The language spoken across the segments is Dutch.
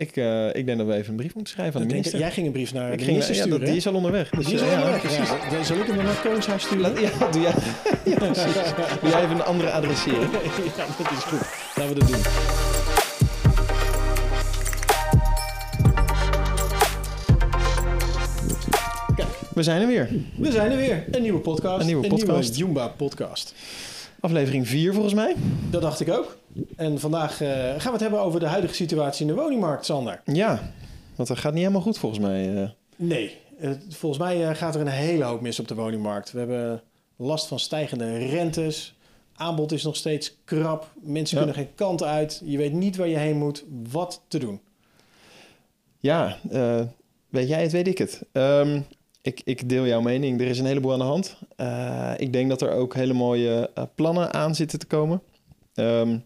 Ik, uh, ik denk dat we even een brief moeten schrijven aan de minister. jij ging een brief naar ik de ging, minister ja, sturen. dat, die is al onderweg. Dus, die is al ja, onderweg. precies. Ja, dan zal ik hem naar het Koningshuis sturen? Laat- ja, doe jij, ja, precies. Doe jij even een andere adresseren. ja, dat is goed. Laten we dat doen. We zijn er weer. We zijn er weer. Een nieuwe podcast. Een nieuwe podcast. Jumba podcast. Aflevering 4 volgens mij. Dat dacht ik ook. En vandaag eh, gaan we het hebben over de huidige situatie in de woningmarkt, Sander. Ja, want dat gaat niet helemaal goed volgens mij. eh. Nee, eh, volgens mij gaat er een hele hoop mis op de woningmarkt. We hebben last van stijgende rentes. Aanbod is nog steeds krap. Mensen Ja. kunnen geen kant uit. Je weet niet waar je heen moet. Wat te doen. Ja, weet jij het, weet ik het. Ehm, ik, ik deel jouw mening. Er is een heleboel aan de hand. Ik denk dat er ook hele mooie plannen aan zitten te komen. Ehm,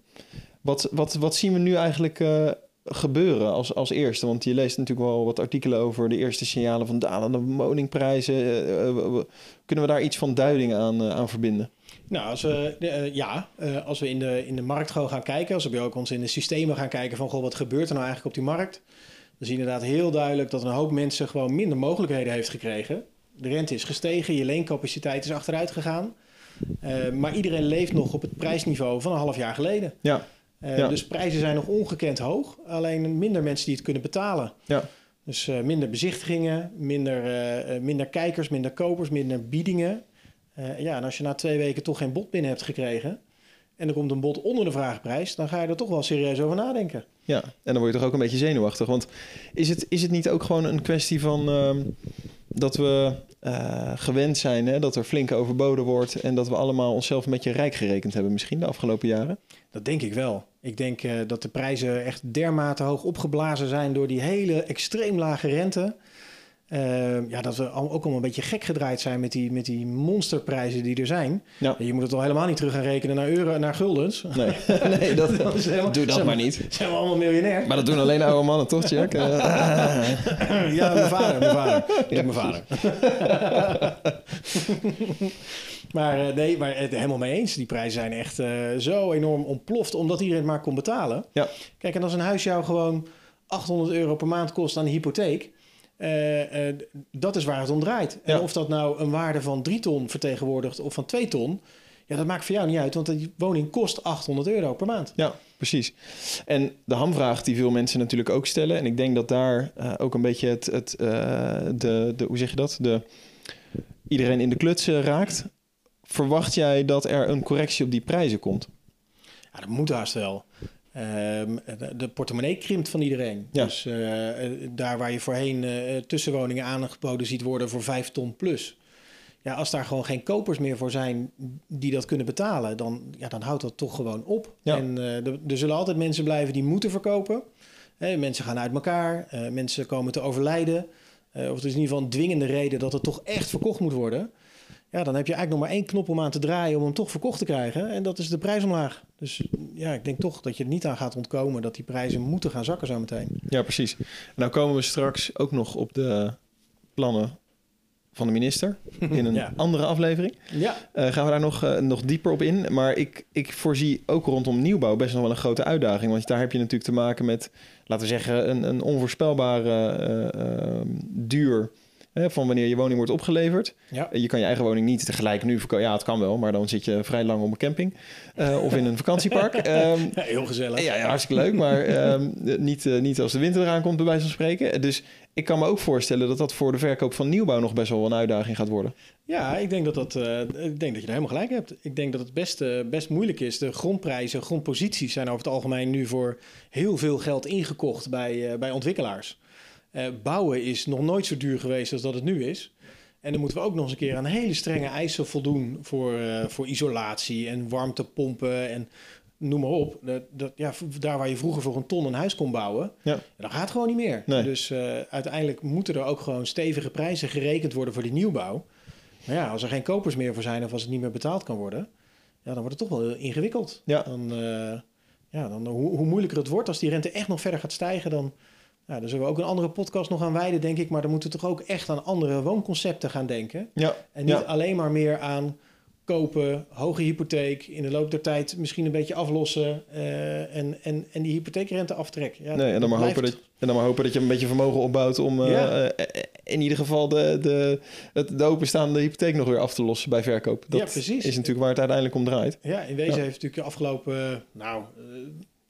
wat, wat, wat zien we nu eigenlijk eh, gebeuren als, als eerste? Want je leest natuurlijk wel wat artikelen over de eerste signalen van dalende woningprijzen. Eh, eh, kunnen we daar iets van duiding aan, aan verbinden? Nou, als we, ja, als we in de, in de markt gewoon gaan kijken, als we ook ons in de systemen gaan kijken van, goh, wat gebeurt er nou eigenlijk op die markt? Dan zie je inderdaad heel duidelijk dat een hoop mensen gewoon minder mogelijkheden heeft gekregen. De rente is gestegen, je leencapaciteit is achteruit gegaan. Eh, maar iedereen leeft nog op het prijsniveau van een half jaar geleden. Ja, Eh, Ja. Dus prijzen zijn nog ongekend hoog. Alleen minder mensen die het kunnen betalen. ja, Dus eh, minder bezichtigingen, minder, minder kijkers, minder kopers, minder biedingen. Ja, en als je na twee weken toch geen bod binnen hebt gekregen... en er komt een bod onder de vraagprijs... dan ga je er toch wel serieus over nadenken. Ja, en dan word je toch ook een beetje zenuwachtig. Want is het, is het niet ook gewoon een kwestie van ehm, dat we eh, gewend zijn hè, dat er flink overboden wordt en dat we allemaal onszelf een beetje rijk gerekend hebben misschien de afgelopen jaren? Dat denk ik wel. Ik denk eh, dat de prijzen echt dermate hoog opgeblazen zijn... door die hele extreem lage rente... Eh, ja, dat we ook allemaal een beetje gek gedraaid zijn met die, met die monsterprijzen die er zijn. Ja. Je moet het al helemaal niet terug gaan rekenen naar euro, naar guldens. Nee, nee dat, Dat is helemaal- doe dat zijn maar niet. Zijn we allemaal miljonair? Maar dat doen alleen oude mannen, toch, Jack? Ja, mijn vader, mijn vader. Heb mijn vader. maar eh, nee, maar het helemaal mee eens. Die prijzen zijn echt eh, zo enorm ontploft, omdat iedereen het maar kon betalen. ja, Kijk, en als een huis jou gewoon 800 euro per maand kost aan de hypotheek... eh, eh, dat is waar het om draait. En Ja. of dat nou een waarde van 3 ton vertegenwoordigt of van 2 ton... Ja, dat maakt voor jou niet uit, want die woning kost 800 euro per maand. ja, precies. En de hamvraag die veel mensen natuurlijk ook stellen, en ik denk dat daar eh, ook een beetje het, het de, de, hoe zeg je dat, de, iedereen in de kluts raakt. Verwacht jij dat er een correctie op die prijzen komt? Ja, dat moet haast wel. Ehm, de, portemonnee krimpt van iedereen. Ja. Dus eh, daar waar je voorheen eh, tussenwoningen aangeboden ziet worden voor 5 ton plus. Ja, als daar gewoon geen kopers meer voor zijn die dat kunnen betalen, dan, ja, dan houdt dat toch gewoon op. Ja. En eh, er- er zullen altijd mensen blijven die moeten verkopen. Hè, mensen gaan uit elkaar, mensen komen te overlijden. Of er is in ieder geval een dwingende reden dat het toch echt verkocht moet worden. Ja, dan heb je eigenlijk nog maar één knop om aan te draaien om hem toch verkocht te krijgen. En dat is de prijs omlaag. Dus ja, ik denk toch dat je er niet aan gaat ontkomen dat die prijzen moeten gaan zakken zo meteen. Ja, precies. En nou komen we straks ook nog op de plannen van de minister in een Ja. andere aflevering. Ja, Eh, gaan we daar nog, eh, nog dieper op in. Maar ik, ik voorzie ook rondom nieuwbouw best nog wel een grote uitdaging. Want daar heb je natuurlijk te maken met, laten we zeggen, een, een onvoorspelbare eh, duur hè, van wanneer je woning wordt opgeleverd. ja. Je kan je eigen woning niet tegelijk nu verkopen. Ja, het kan wel, maar dan zit je vrij lang op een camping eh, of in een vakantiepark. Ehm, Ja, heel gezellig. ja, ja, hartstikke leuk, maar ehm, niet, eh, niet als de winter eraan komt, bij wijze van spreken. Dus ik kan me ook voorstellen dat dat voor de verkoop van nieuwbouw nog best wel een uitdaging gaat worden. Ja, ik denk dat, dat, eh, ik denk dat je er helemaal gelijk hebt. Ik denk dat het best, best moeilijk is. De grondprijzen, grondposities zijn over het algemeen nu voor heel veel geld ingekocht bij, bij ontwikkelaars. Eh, bouwen is nog nooit zo duur geweest als dat het nu is. En dan moeten we ook nog eens een keer aan hele strenge eisen voldoen voor, eh, voor isolatie en warmtepompen en noem maar op. Dat, dat, ja, daar waar je vroeger voor een ton een huis kon bouwen, Ja. dat gaat gewoon niet meer. Nee. Dus eh, uiteindelijk moeten er ook gewoon stevige prijzen gerekend worden voor die nieuwbouw. Maar ja, als er geen kopers meer voor zijn of als het niet meer betaald kan worden, ja, dan wordt het toch wel heel ingewikkeld. Ja. Dan, ja, dan hoe, hoe moeilijker het wordt, als die rente echt nog verder gaat stijgen, dan, ja, dan zullen we ook een andere podcast nog aan wijden, denk ik. Maar dan moeten we toch ook echt aan andere woonconcepten gaan denken. Ja, En niet ja. alleen maar meer aan kopen, hoge hypotheek, in de loop der tijd misschien een beetje aflossen uh, en, en, en die hypotheekrente aftrekken. Ja, nee, en dan, maar hopen dat, en dan maar hopen dat je een beetje vermogen opbouwt om uh, in ieder geval de, de, het, de openstaande hypotheek nog weer af te lossen bij verkoop. Dat ja, precies. is natuurlijk waar het uiteindelijk om draait. Ja, in wezen heeft natuurlijk de afgelopen, nou,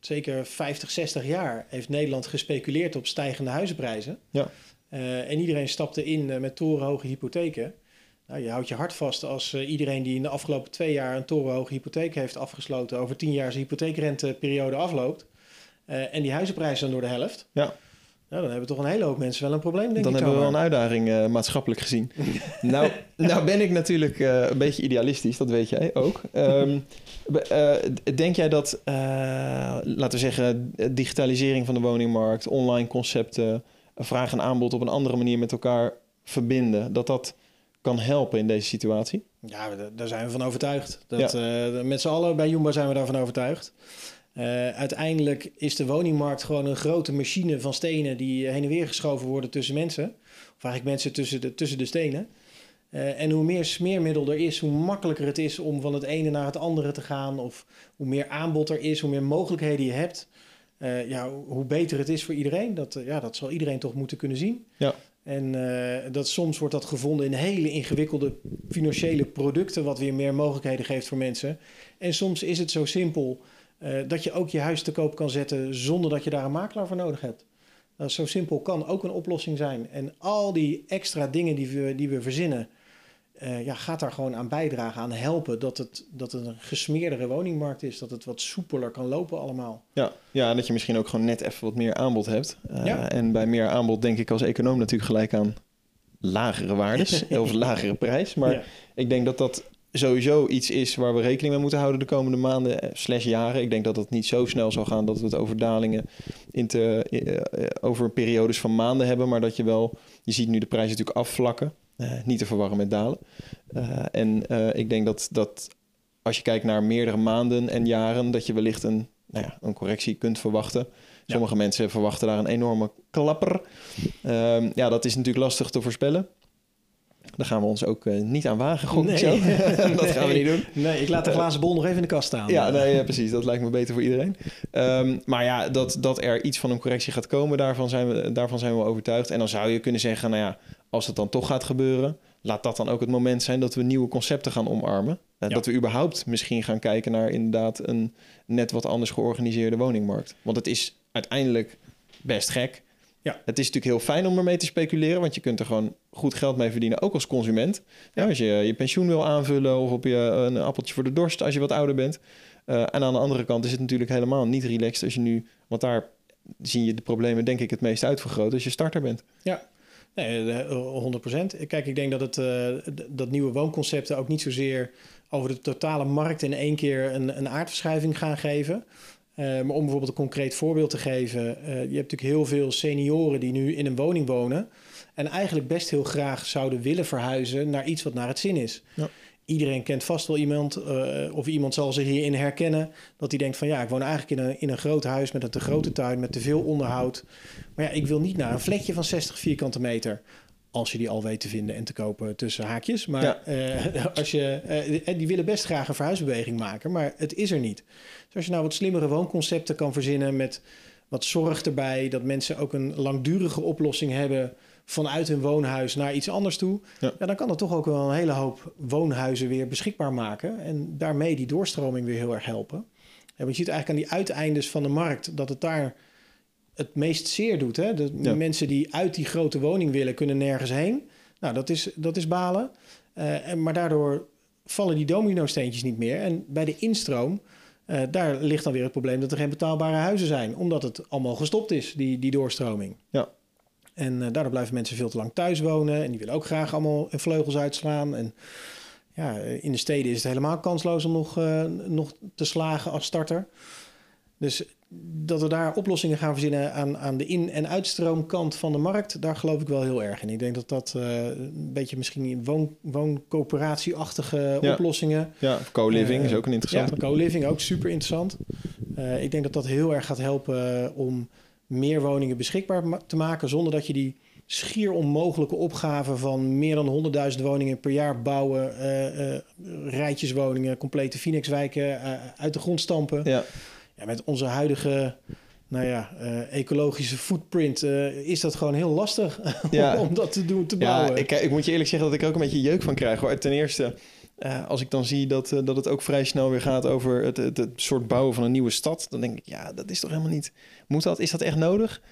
zeker 50, 60 jaar heeft Nederland gespeculeerd op stijgende huizenprijzen. Ja. en iedereen stapte in met torenhoge hypotheken. Nou, je houdt je hart vast als uh, iedereen die in de afgelopen twee jaar een torenhoge hypotheek heeft afgesloten, over tien jaar zijn hypotheekrenteperiode afloopt. En die huizenprijzen dan door de helft. Ja. Nou, dan hebben toch een hele hoop mensen wel een probleem, denk dan ik. Dan hebben we wel een uitdaging uh, maatschappelijk gezien. nou, nou ben ik natuurlijk een beetje idealistisch, dat weet jij ook. Um, denk jij dat, laten we zeggen, digitalisering van de woningmarkt, online concepten, vraag en aanbod op een andere manier met elkaar verbinden, dat dat kan helpen in deze situatie? Ja, daar zijn we van overtuigd. Dat, ja. met z'n allen bij Jumbo zijn we daarvan overtuigd. Uh, uiteindelijk is de woningmarkt gewoon een grote machine van stenen die heen en weer geschoven worden tussen mensen. Of eigenlijk mensen tussen de, tussen de stenen. Uh, en hoe meer smeermiddel er is, hoe makkelijker het is om van het ene naar het andere te gaan. Of hoe meer aanbod er is, hoe meer mogelijkheden je hebt. Uh, ja, hoe beter het is voor iedereen. Dat, ja, dat zal iedereen toch moeten kunnen zien. Ja. En dat soms wordt dat gevonden in hele ingewikkelde financiële producten, wat weer meer mogelijkheden geeft voor mensen. En soms is het zo simpel dat je ook je huis te koop kan zetten zonder dat je daar een makelaar voor nodig hebt. Nou, zo simpel kan ook een oplossing zijn. En al die extra dingen die we, die we verzinnen, uh, ja, gaat daar gewoon aan bijdragen, aan helpen dat het, dat het een gesmeerdere woningmarkt is, dat het wat soepeler kan lopen allemaal. Ja, ja en dat je misschien ook gewoon net even wat meer aanbod hebt. Uh, ja. En bij meer aanbod denk ik als econoom natuurlijk gelijk aan lagere waardes of lagere prijs. Maar ja. ik denk dat dat sowieso iets is waar we rekening mee moeten houden de komende maanden eh, slash jaren. Ik denk dat het niet zo snel zal gaan dat we het over dalingen in te, uh, over periodes van maanden hebben, maar dat je wel, je ziet nu de prijzen natuurlijk afvlakken. Uh, niet te verwarren met dalen. Uh, en ik denk dat, dat als je kijkt naar meerdere maanden en jaren, dat je wellicht een, nou ja, een correctie kunt verwachten. Sommige ja. mensen verwachten daar een enorme klapper. Ehm, ja, dat is natuurlijk lastig te voorspellen. Daar gaan we ons ook uh, niet aan wagen, gok nee. zo. dat gaan we niet doen. Nee, ik laat de glazen bol nog even in de kast staan. Ja, nee, ja, precies. Dat lijkt me beter voor iedereen. Um, maar ja, dat, dat er iets van een correctie gaat komen, daarvan zijn, we, daarvan zijn we overtuigd. En dan zou je kunnen zeggen, nou ja, als het dan toch gaat gebeuren, laat dat dan ook het moment zijn dat we nieuwe concepten gaan omarmen. Uh, ja. Dat we überhaupt misschien gaan kijken naar inderdaad een net wat anders georganiseerde woningmarkt. Want het is uiteindelijk best gek. Ja. Het is natuurlijk heel fijn om ermee te speculeren, want je kunt er gewoon goed geld mee verdienen, ook als consument. Ja, als je je pensioen wil aanvullen of op je een appeltje voor de dorst als je wat ouder bent. Uh, en aan de andere kant is het natuurlijk helemaal niet relaxed als je nu, want daar zie je de problemen denk ik het meest uitvergroot als je starter bent. Ja, Nee, 100 procent. Kijk, ik denk dat, het, uh, dat nieuwe woonconcepten ook niet zozeer over de totale markt in één keer een, een aardverschuiving gaan geven. Uh, maar om bijvoorbeeld een concreet voorbeeld te geven. Uh, je hebt natuurlijk heel veel senioren die nu in een woning wonen. En eigenlijk best heel graag zouden willen verhuizen naar iets wat naar het zin is. Ja. Iedereen kent vast wel iemand, uh, of iemand zal zich hierin herkennen, dat hij denkt van ja, ik woon eigenlijk in een, in een groot huis met een te grote tuin, met te veel onderhoud. Maar ja, ik wil niet naar een vlekje van 60 vierkante meter. Als je die al weet te vinden en te kopen tussen haakjes. Maar ja. uh, als je, uh, die willen best graag een verhuisbeweging maken, maar het is er niet. Dus als je nou wat slimmere woonconcepten kan verzinnen met wat zorg erbij, dat mensen ook een langdurige oplossing hebben vanuit hun woonhuis naar iets anders toe, ja. ja. dan kan dat toch ook wel een hele hoop woonhuizen weer beschikbaar maken en daarmee die doorstroming weer heel erg helpen. En je ziet eigenlijk aan die uiteindes van de markt dat het daar het meest zeer doet. Hè? De ja. mensen die uit die grote woning willen, kunnen nergens heen. Nou, dat is, dat is balen. Uh, en, maar daardoor vallen die domino-steentjes niet meer. En bij de instroom, uh, daar ligt dan weer het probleem dat er geen betaalbare huizen zijn. Omdat het allemaal gestopt is, die, die doorstroming. Ja. En uh, daardoor blijven mensen veel te lang thuis wonen. En die willen ook graag allemaal vleugels uitslaan. En ja, in de steden is het helemaal kansloos om nog, nog te slagen als starter. Dus dat we daar oplossingen gaan verzinnen aan, aan de in- en uitstroomkant van de markt, daar geloof ik wel heel erg in. Ik denk dat dat uh, een beetje misschien woon, wooncoöperatieachtige ja. oplossingen. Ja, co-living uh, is ook een interessante. Ja, co-living ook super interessant. Uh, ik denk dat dat heel erg gaat helpen om meer woningen beschikbaar te maken zonder dat je die schier onmogelijke opgave van meer dan 100.000 woningen per jaar bouwen, rijtjeswoningen, complete Phoenixwijken uit de grond stampen. Ja. Ja met onze huidige nou ja, ecologische footprint is dat gewoon heel lastig ja. om dat te doen, te bouwen. Ja, ik, ik moet je eerlijk zeggen dat ik ook een beetje jeuk van krijg. Hoor. Ten eerste, uh, als ik dan zie dat, dat het ook vrij snel weer gaat over het, het, het, soort bouwen van een nieuwe stad, dan denk ik, ja, dat is toch helemaal niet. Moet dat? Is dat echt nodig?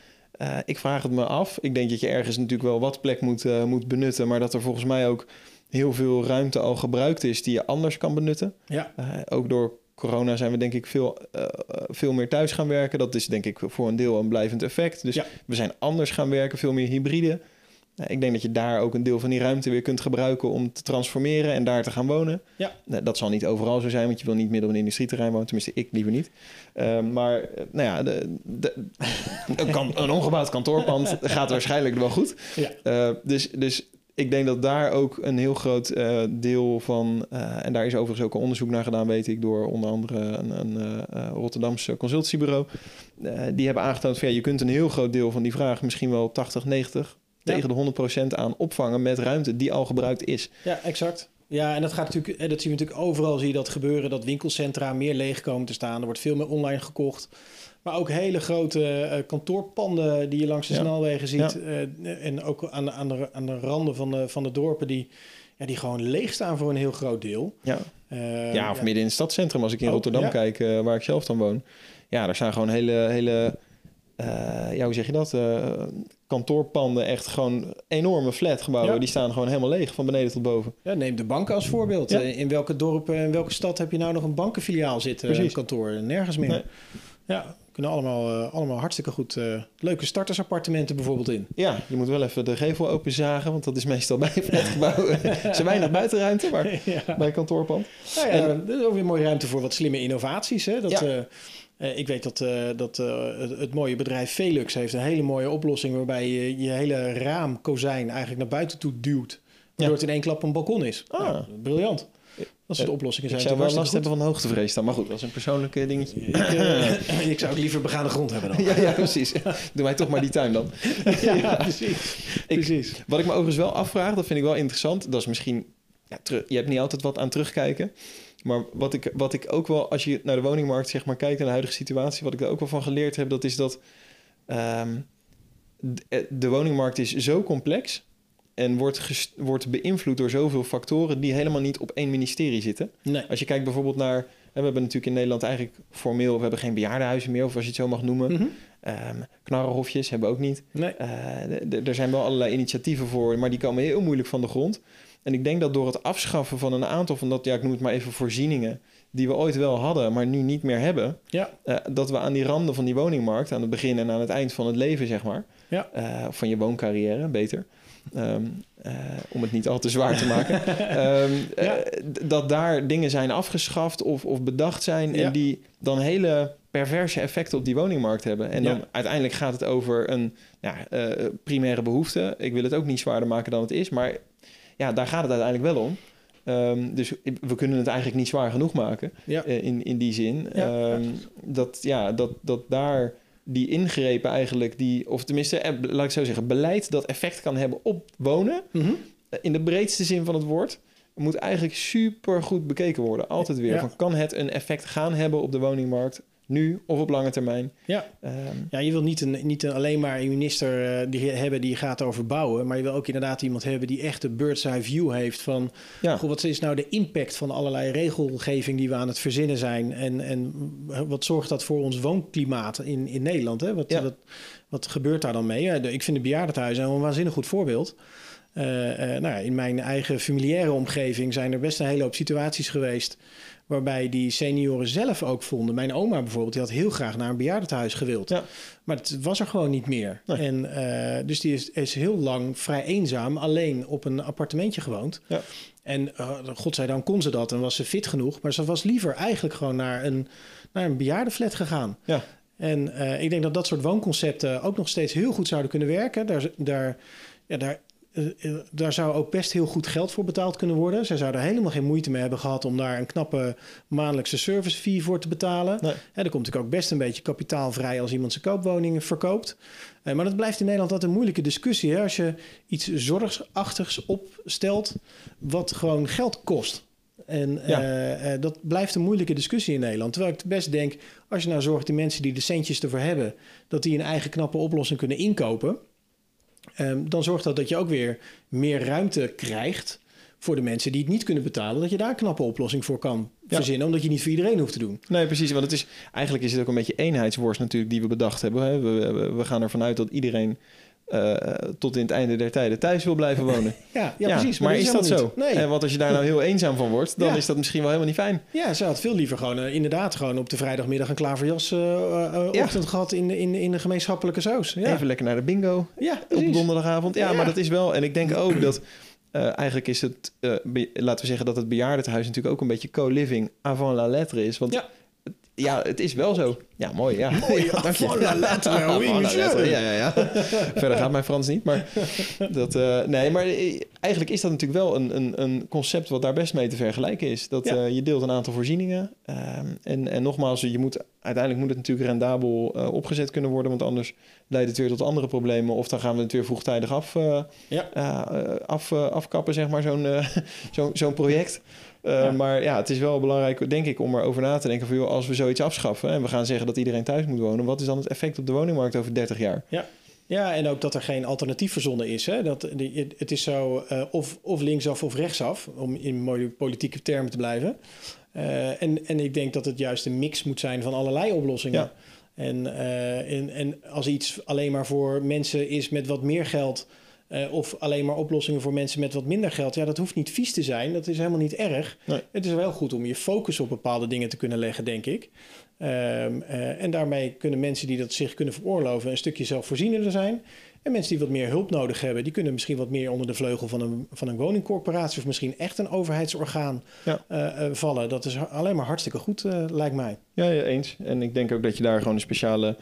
Ik vraag het me af. Ik denk dat je ergens natuurlijk wel wat plek moet, moet benutten, maar dat er volgens mij ook heel veel ruimte al gebruikt is die je anders kan benutten. Ja. ook door corona zijn we denk ik veel, veel meer thuis gaan werken. Dat is denk ik voor een deel een blijvend effect. Dus ja. we zijn anders gaan werken, veel meer hybride. Ik denk dat je daar ook een deel van die ruimte weer kunt gebruiken om te transformeren en daar te gaan wonen. Ja. Dat zal niet overal zo zijn, want je wil niet midden op een industrieterrein wonen. Tenminste, ik liever niet. Uh, maar nou ja, de, de, een, kan, een ongebouwd kantoorpand gaat waarschijnlijk wel goed. Ja. Uh, dus, dus ik denk dat daar ook een heel groot uh, deel van, uh, en daar is overigens ook een onderzoek naar gedaan, weet ik, door onder andere een, een uh, Rotterdamse consultiebureau. die hebben aangetoond van ja, je kunt een heel groot deel van die vraag, misschien wel 80, 90, Ja. tegen de 100% aan opvangen met ruimte die al gebruikt is. Ja, exact. Ja, en dat gaat natuurlijk, eh, dat zien we natuurlijk overal zie je dat gebeuren, dat winkelcentra meer leeg komen te staan. Er wordt veel meer online gekocht. Maar ook hele grote uh, kantoorpanden die je langs de Ja. snelwegen ziet. Uh, en ook aan de, aan de, aan de randen van de, van de dorpen die, ja, die gewoon leeg staan voor een heel groot deel. Ja, Uh, ja of midden in het stadscentrum, als ik in Ook, Rotterdam kijk, eh, waar ik zelf dan woon. Ja, daar staan gewoon hele, hele eh, ja, hoe zeg je dat? Eh, kantoorpanden, echt gewoon enorme flatgebouwen. Ja. Die staan gewoon helemaal leeg, van beneden tot boven. Ja, neem de banken als voorbeeld. Ja. Eh, In welke dorp, eh, in welke stad heb je nou nog een bankenfiliaal zitten? Precies. Een kantoor? Nergens meer. Nee. Ja, kunnen allemaal, eh, allemaal hartstikke goed eh, leuke startersappartementen bijvoorbeeld in. Ja, je moet wel even de gevel openzagen, want dat is meestal bij flatgebouwen. Er is weinig buitenruimte, maar ja. bij kantoorpand. Nou ja, er is ook weer mooie ruimte voor wat slimme innovaties. Hè? Dat, Ja. eh, eh, ik weet dat, eh, dat eh, het, het mooie bedrijf Velux heeft een hele mooie oplossing... waarbij je je hele raamkozijn eigenlijk naar buiten toe duwt. Waardoor het in één klap een balkon is. Ah. Nou, briljant. Dat soort oplossingen Ik zijn zou wel last hebben van hoogtevrees dan, maar goed, dat is een persoonlijk eh, dingetje. Ik, eh, ik zou ook liever begaande grond hebben dan. Ja, ja, precies. Doe mij toch maar die tuin dan. Ja, precies. Ik- precies. Wat ik me overigens wel afvraag, dat vind ik wel interessant. Dat is misschien, ja, je hebt niet altijd wat aan terugkijken. Maar wat ik, wat ik ook wel, als je naar de woningmarkt zeg maar, kijkt en de huidige situatie, wat ik daar ook wel van geleerd heb, dat is dat ehm, de, eh, de woningmarkt is zo complex en wordt, wordt beïnvloed door zoveel factoren die helemaal niet op één ministerie zitten. Nee. Als je kijkt bijvoorbeeld naar, we hebben natuurlijk in Nederland eigenlijk formeel, we hebben geen bejaardenhuizen meer, of als je het zo mag noemen. Mhm. Ehm, knarrenhofjes hebben we ook niet. Nee. Eh, d- d- er zijn wel allerlei initiatieven voor, maar die komen heel moeilijk van de grond. En ik denk dat door het afschaffen van een aantal van dat, ja, ik noem het maar even voorzieningen, die we ooit wel hadden, maar nu niet meer hebben, Ja. eh, dat we aan die randen van die woningmarkt, aan het begin en aan het eind van het leven, zeg maar, Ja. eh, van je wooncarrière, beter, ehm, eh, om het niet al te zwaar te maken, ehm, eh, Ja. dat daar dingen zijn afgeschaft of, of bedacht zijn Ja. en die dan hele perverse effecten op die woningmarkt hebben. En dan Ja. uiteindelijk gaat het over een ja, eh, primaire behoefte. Ik wil het ook niet zwaarder maken dan het is, maar ja, daar gaat het uiteindelijk wel om. Ehm, dus we kunnen het eigenlijk niet zwaar genoeg maken Ja. in, in die zin. Ja. Dat, ja, dat, dat daar die ingrepen eigenlijk, die, of tenminste, eh, laat ik zo zeggen, beleid dat effect kan hebben op wonen, Mhm. eh, in de breedste zin van het woord, moet eigenlijk super goed bekeken worden. Altijd weer. Ja. Van, kan het een effect gaan hebben op de woningmarkt, nu of op lange termijn? Ja. Ehm, Ja, je wil niet, een, niet een, alleen maar een minister eh, die hebben die gaat over bouwen, maar je wil ook inderdaad iemand hebben die echt de bird's eye view heeft van ja. goh, wat is nou de impact van allerlei regelgeving die we aan het verzinnen zijn en, en wat zorgt dat voor ons woonklimaat in, in Nederland? Hè? Wat, Ja. wat, wat gebeurt daar dan mee? Ik vind de bejaardentehuizen een waanzinnig goed voorbeeld. Eh, eh, nou ja, in mijn eigen familiaire omgeving zijn er best een hele hoop situaties geweest waarbij die senioren zelf ook vonden. Mijn oma bijvoorbeeld, die had heel graag naar een bejaardentehuis gewild. Ja. Maar het was er gewoon niet meer. Nee. En, eh, dus die is, is heel lang vrij eenzaam, alleen op een appartementje gewoond. Ja. En uh, godzijdank kon ze dat en was ze fit genoeg. Maar ze was liever eigenlijk gewoon naar een, naar een bejaardenflat gegaan. Ja. En uh, ik denk dat dat soort woonconcepten ook nog steeds heel goed zouden kunnen werken. Daar, daar, ja, daar eh, eh, daar zou ook best heel goed geld voor betaald kunnen worden. Zij zouden helemaal geen moeite mee hebben gehad om daar een knappe maandelijkse service fee voor te betalen. Nee. Hè, er komt natuurlijk ook best een beetje kapitaal vrij als iemand zijn koopwoningen verkoopt. Eh, maar dat blijft in Nederland altijd een moeilijke discussie. Hè? Als je iets zorgachtigs opstelt wat gewoon geld kost. En Ja. eh, eh, dat blijft een moeilijke discussie in Nederland. Terwijl ik best denk, als je nou zorgt die mensen die de centjes ervoor hebben, dat die een eigen knappe oplossing kunnen inkopen. Ehm, dan zorgt dat dat je ook weer meer ruimte krijgt voor de mensen die het niet kunnen betalen. Dat je daar een knappe oplossing voor kan Ja. verzinnen. Omdat je niet voor iedereen hoeft te doen. Nee, precies. Want het is, eigenlijk is het ook een beetje eenheidsworst natuurlijk die we bedacht hebben. Hè. We, we, we gaan ervan uit dat iedereen eh, tot in het einde der tijden thuis wil blijven wonen. Ja, ja, precies. Maar, is dat zo? Nee. En want als je daar nou heel eenzaam van wordt, dan Ja. is dat misschien wel helemaal niet fijn. Ja, ze had veel liever gewoon eh, inderdaad gewoon op de vrijdagmiddag een klaverjas eh, eh, Ja. ochtend gehad in, de- in, in de gemeenschappelijke saus. Ja, Even lekker naar de bingo ja op donderdagavond. Ja, maar dat is wel. En ik denk ook dat eh, eigenlijk is het, eh, laten we zeggen dat het bejaardentehuis natuurlijk ook een beetje co-living avant la lettre is. Want Ja. het is wel zo. Ja, mooi. Ja, Mooi, Ja, dank je. lettre, oui, Ja, ja, ja. Verder gaat mijn Frans niet. Maar, dat, eh, nee, maar eigenlijk is dat natuurlijk wel een, een, een concept wat daar best mee te vergelijken is. Dat Ja. eh, je deelt een aantal voorzieningen. ehm, en, en nogmaals, je moet, uiteindelijk moet het natuurlijk rendabel eh, opgezet kunnen worden. Want anders leidt het weer tot andere problemen. Of dan gaan we het weer vroegtijdig af, Ja. af, afkappen, zeg maar, zo'n zo'n zo'n project. Eh, Ja. Maar ja, het is wel belangrijk, denk ik, om erover na te denken van... Joh, als we zoiets afschaffen en we gaan zeggen dat iedereen thuis moet wonen... wat is dan het effect op de woningmarkt over 30 jaar? Ja, en ook dat er geen alternatief verzonnen is. Hè? Dat, het is zo eh, of, of linksaf of rechtsaf, om in mooie politieke termen te blijven. Eh, en, en ik denk dat het juist een mix moet zijn van allerlei oplossingen. Ja. En, en, en als iets alleen maar voor mensen is met wat meer geld... eh, of alleen maar oplossingen voor mensen met wat minder geld... ja, dat hoeft niet vies te zijn. Dat is helemaal niet erg. Nee. Het is wel goed om je focus op bepaalde dingen te kunnen leggen, denk ik. Ehm, eh, en daarmee kunnen mensen die dat zich kunnen veroorloven... een stukje zelfvoorzienender zijn... En mensen die wat meer hulp nodig hebben, die kunnen misschien wat meer onder de vleugel van een, van een woningcorporatie of misschien echt een overheidsorgaan Ja. eh, vallen. Dat is alleen maar hartstikke goed, lijkt mij. Ja, ja, eens. En ik denk ook dat je daar gewoon een speciale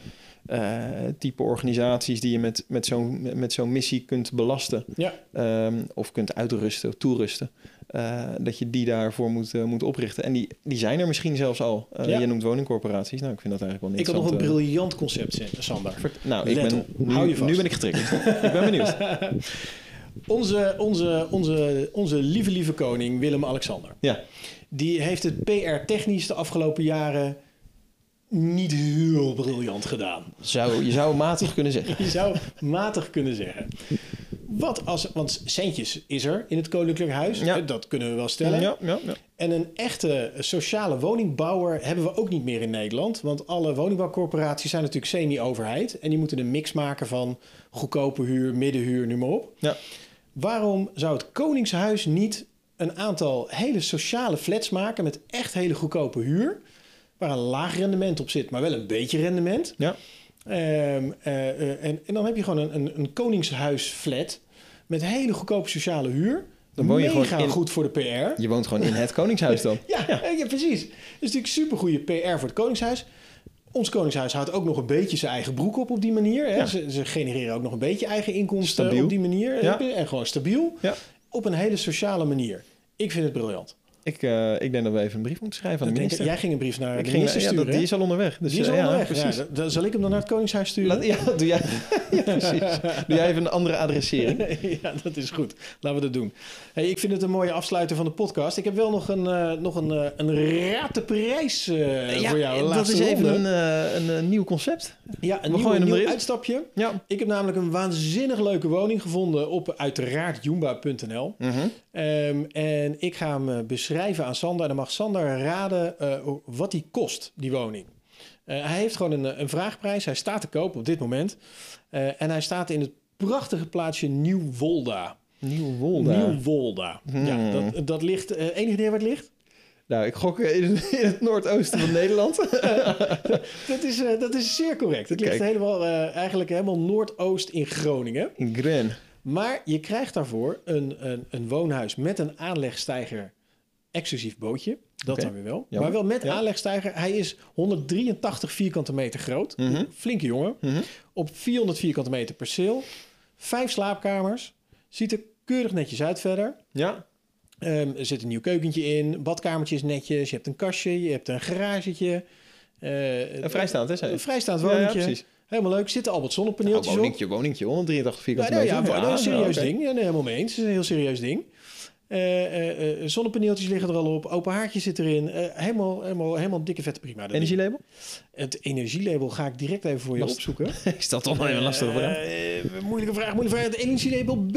eh, type organisaties... die je met, met zo'n met zo'n missie kunt belasten. Ja. ehm, of kunt uitrusten, of toerusten. eh, dat je die daarvoor moet, eh, moet oprichten. En die, die zijn er misschien zelfs al. Ja. Je noemt woningcorporaties. Nou, ik vind dat eigenlijk wel Ik had nog een briljant concept, Sander. Nou, ik ben, op. nu, Hou je vast. nu ben ik getriggerd. ik ben benieuwd. Onze, onze, onze, onze lieve, lieve koning Willem-Alexander. Ja, Die heeft het PR-technisch de afgelopen jaren niet heel briljant gedaan. zou, je zou matig kunnen zeggen. Je zou matig kunnen zeggen. Wat als, want centjes is er in het Koninklijk Huis, Ja. eh, dat kunnen we wel stellen. Ja, ja, ja. En een echte sociale woningbouwer hebben we ook niet meer in Nederland. Want alle woningbouwcorporaties zijn natuurlijk semi-overheid. En die moeten een mix maken van goedkope huur, middenhuur, noem maar op. Ja. Waarom zou het Koningshuis niet een aantal hele sociale flats maken met echt hele goedkope huur? Waar een laag rendement op zit, maar wel een beetje rendement. ja. Ehm, eh, eh, en, en dan heb je gewoon een, een, een Koningshuis-flat met hele goedkope sociale huur. Dan woon je gewoon in- goed voor de PR. Je woont gewoon in het Koningshuis dan. Ja, ja. precies. Dat is natuurlijk super goede PR voor het Koningshuis. Ons Koningshuis houdt ook nog een beetje zijn eigen broek op op die manier. Hè? Ja. Ze, ze genereren ook nog een beetje eigen inkomsten Stabiel. op die manier. En gewoon stabiel. Ja. Op een hele sociale manier. Ik vind het briljant. Ik, eh, ik denk dat we even een brief moeten schrijven aan de Ik minister. jij ging een brief naar ik de ging, minister ja, sturen. dat, die is al onderweg. Dus, Die is eh, al ja, onderweg. Ja, precies. dan zal ik hem dan naar het Koningshuis sturen? Laat- ja, doe jij, ja, precies. Doe jij even een andere adressering. ja, dat is goed. Laten we dat doen. Hey, ik vind het een mooie afsluiter van de podcast. Ik heb wel nog een, eh, nog een, een raad de prijs eh, voor jou. dat is even een, een, nieuw concept. Ja, een We nieuw, uitstapje. Ja. Ik heb namelijk een waanzinnig leuke woning gevonden op uiteraard joomba.nl. Mhm. Ehm, en ik ga hem eh, beschrijven aan Sander. En dan mag Sander raden eh, wat die kost, die woning. Eh, hij heeft gewoon een, een vraagprijs. Hij staat te koop op dit moment. Eh, en hij staat in het prachtige plaatsje Nieuw-Wolda. Nieuw-Wolda. Nieuw-Wolda. Ja, Hmm. dat, dat ligt... eh enig idee waar het ligt? Nou, ik gok in, in het noordoosten van Nederland. Dat is, eh, dat is zeer correct. Het ligt Kijk. helemaal, eh, eigenlijk helemaal noordoost in Groningen. In Gren. Maar je krijgt daarvoor een, een, een woonhuis met een aanlegstijger exclusief bootje. Dat Oké. dan weer wel. Jammer. Maar wel met Ja. aanlegstijger. Hij is 183 vierkante meter groot. Mhm. Flinke jongen. Mhm. Op 400 vierkante meter perceel. Vijf slaapkamers. Ziet er keurig netjes uit verder. Ja, Ehm, er zit een nieuw keukentje in, badkamertje is netjes, je hebt een kastje, je hebt een garagetje. eh, een vrijstaand, hè? Een vrijstaand Ja, ja, woningje. Helemaal leuk. Zitten al wat Nou, zonnepaneeltjes op. woningje, woningje, 183 Ja, vierkante meter. ja, dat is een serieus ding. Ja, nee, helemaal mee eens. Het is een heel serieus ding. Eh, zonnepaneeltjes liggen er al op. Open haartje zit erin. Helemaal, helemaal, helemaal dikke vette prima. dat. Energielabel? Het energielabel ga ik direct even voor je opzoeken. Ik stel toch nog even lastig moeilijke vraag, moeilijke vraag. Het energielabel B.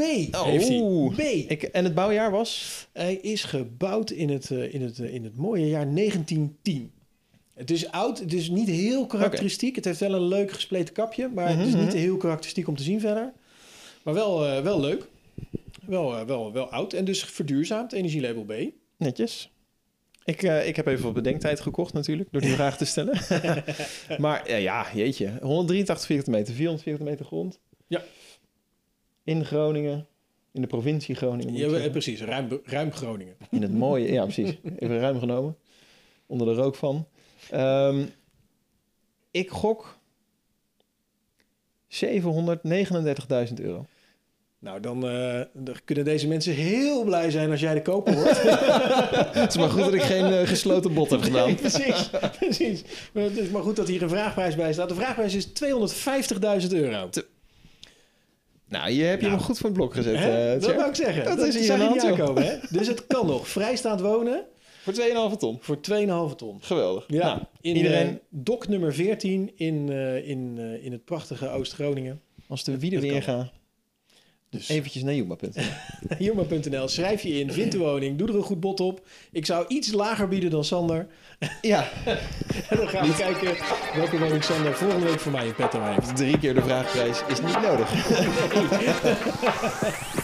Oeh. B. Ik, en het bouwjaar was? Hij is gebouwd in het, in, het, in het mooie jaar 1910. Het is oud, het is niet heel karakteristiek. Het heeft wel een leuk gespleten kapje, maar het is Mhm, niet mhm. heel karakteristiek om te zien verder. Maar wel, wel leuk. Wel, eh, wel, wel oud en dus verduurzaamd, energielabel B. Netjes. Ik, eh, ik heb even op bedenktijd gekocht natuurlijk, door die vraag te stellen. maar ja, ja, jeetje. 183 vierkante meter, 400 vierkante meter grond. Ja. In Groningen, in de provincie Groningen. moet Ja, eh, precies, ruim, ruim Groningen. In het mooie, ja precies. Even ruim genomen. Onder de rook van. Ehm, ik gok 739.000 euro. Nou, dan, eh, dan kunnen deze mensen heel blij zijn als jij de koper wordt. Het is maar goed dat ik geen eh, gesloten bot heb gedaan. Nee, precies, precies. Maar het is maar goed dat hier een vraagprijs bij staat. De vraagprijs is 250.000 euro. Nou, je hebt je Nou. hem goed voor het blok gezet. Hè? eh, dat wou ik zeggen. Dat Dat, is hier je niet aankomen, hè? Dus het kan nog vrijstaand wonen Voor 2,5 ton. voor 2,5 ton. Geweldig. Ja, Nou, in iedereen- dok nummer 14 in, in, in het prachtige Oost-Groningen. als de wielen weer gaan, Dus eventjes naar Juma.nl. Juma.nl, schrijf je in, vind de woning, doe er een goed bod op. Ik zou iets lager bieden dan Sander. Ja, En dan gaan we kijken welke woning Sander volgende week voor mij in petto heeft. drie keer de vraagprijs is niet nodig.